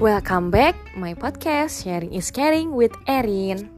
Welcome back my podcast Sharing is Caring with Erin.